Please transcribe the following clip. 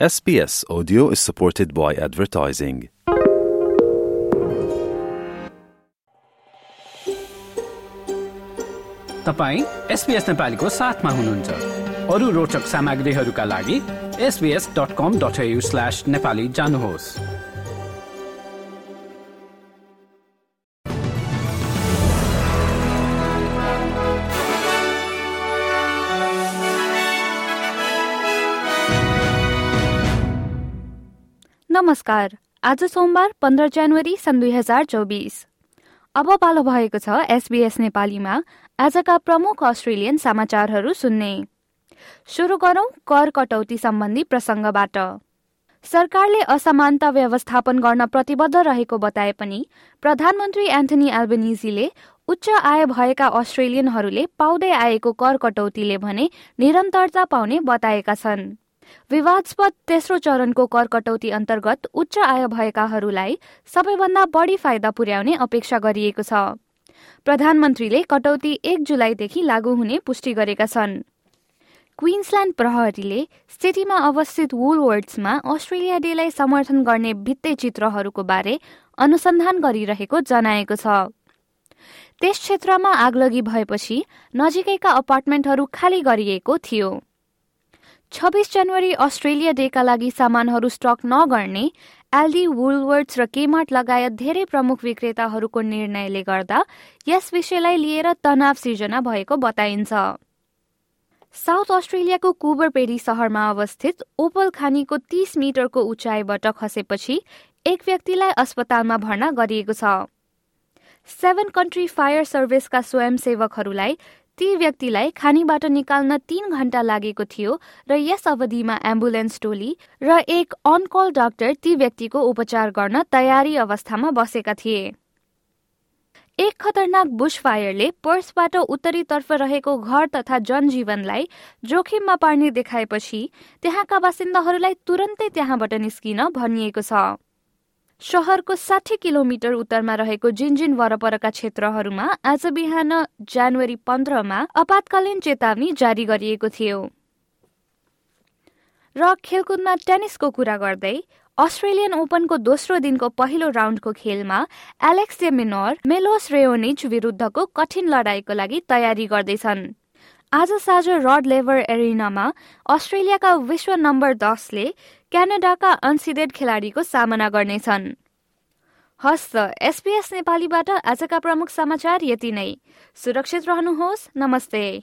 SBS Audio is supported by advertising. तपाईँ SBS नेपालीको साथमा हुनुहुन्छ अरू रोचक सामग्रीहरूका लागि SBS dot com dot slash Nepali जानुहोस् नमस्कार। आज सोमबार पन्ध्र जनवरी सन् दुई हजार चौबिस। अब पालो भएको छ एसबीएस नेपालीमा। आजका प्रमुख अस्ट्रेलियन समाचारहरू सुन्ने। सुरु गरौं कर कटौती सम्बन्धी प्रसङ्गबाट। सरकारले असमानता व्यवस्थापन गर्न प्रतिबद्ध रहेको बताए पनि प्रधानमन्त्री एन्थनी एल्बनिजीले उच्च आय भएका अस्ट्रेलियनहरूले पाउँदै आएको कर कटौतीले भने निरन्तरता पाउने बताएका छन्। विवादस्पद तेस्रो चरणको कर कटौती अन्तर्गत उच्च आय भएकाहरूलाई सबैभन्दा बढी फाइदा पुर्याउने अपेक्षा गरिएको छ। प्रधानमन्त्रीले कटौती एक जुलाईदेखि लागू हुने पुष्टि गरेका छन्। क्विन्सल्याण्ड प्रहरीले सिटीमा अवस्थित वुलवर्ड्समा अस्ट्रेलिया डेलाई समर्थन गर्ने भित्ते चित्रहरूको बारे अनुसन्धान गरिरहेको जनाएको छ। त्यस क्षेत्रमा आगलगी भएपछि नजिकैका अपार्टमेन्टहरू खाली गरिएको थियो। छब्बिस जनवरी अस्ट्रेलिया डेका लागि सामानहरू स्टक नगर्ने एल्डी वुलवर्ड्स र केमार्ट लगायत धेरै प्रमुख विक्रेताहरूको निर्णयले गर्दा यस विषयलाई लिएर तनाव सिर्जना भएको बताइन्छ। साउथ अस्ट्रेलियाको कुबरपेरी सहरमा अवस्थित ओपल खानीको तीस मिटरको उचाइबाट खसेपछि एक व्यक्तिलाई अस्पतालमा भर्ना गरिएको छ। सेभेन कन्ट्री फायर सर्भिसका स्वयंसेवकहरूलाई ती व्यक्तिलाई खानीबाट निकाल्न तीन घण्टा लागेको थियो र यस अवधिमा एम्बुलेन्स टोली र एक अन कल डाक्टर ती व्यक्तिको उपचार गर्न तयारी अवस्थामा बसेका थिए। एक खतरनाक बुश फायरले पर्सबाट उत्तरीतर्फ रहेको घर तथा जनजीवनलाई जोखिममा पार्ने देखाएपछि त्यहाँका बासिन्दाहरूलाई तुरन्तै त्यहाँबाट निस्किन भनिएको छ। शहरको साठी किलोमिटर उत्तरमा रहेको जिन्जिन वरपरका क्षेत्रहरूमा आज बिहान जनवरी पन्ध्रमा आपतकालीन चेतावनी जारी गरिएको थियो। र खेलकुदमा टेनिसको कुरा गर्दै अस्ट्रेलियन ओपनको दोस्रो दिनको पहिलो राउन्डको खेलमा एलेक्स मिनोर मेलोस रेओनिज विरुद्धको कठिन लडाईँको लागि तयारी गर्दैछन्। आज साँझ रड लेभर एरिनामा अस्ट्रेलियाका विश्व नम्बर दसले क्यानाडाका अनसिडेड खेलाडीको सामना गर्नेछन्। हस्त एसपीएस नेपालीबाट आजका प्रमुख समाचार यति नै। सुरक्षित रहनुहोस्। नमस्ते।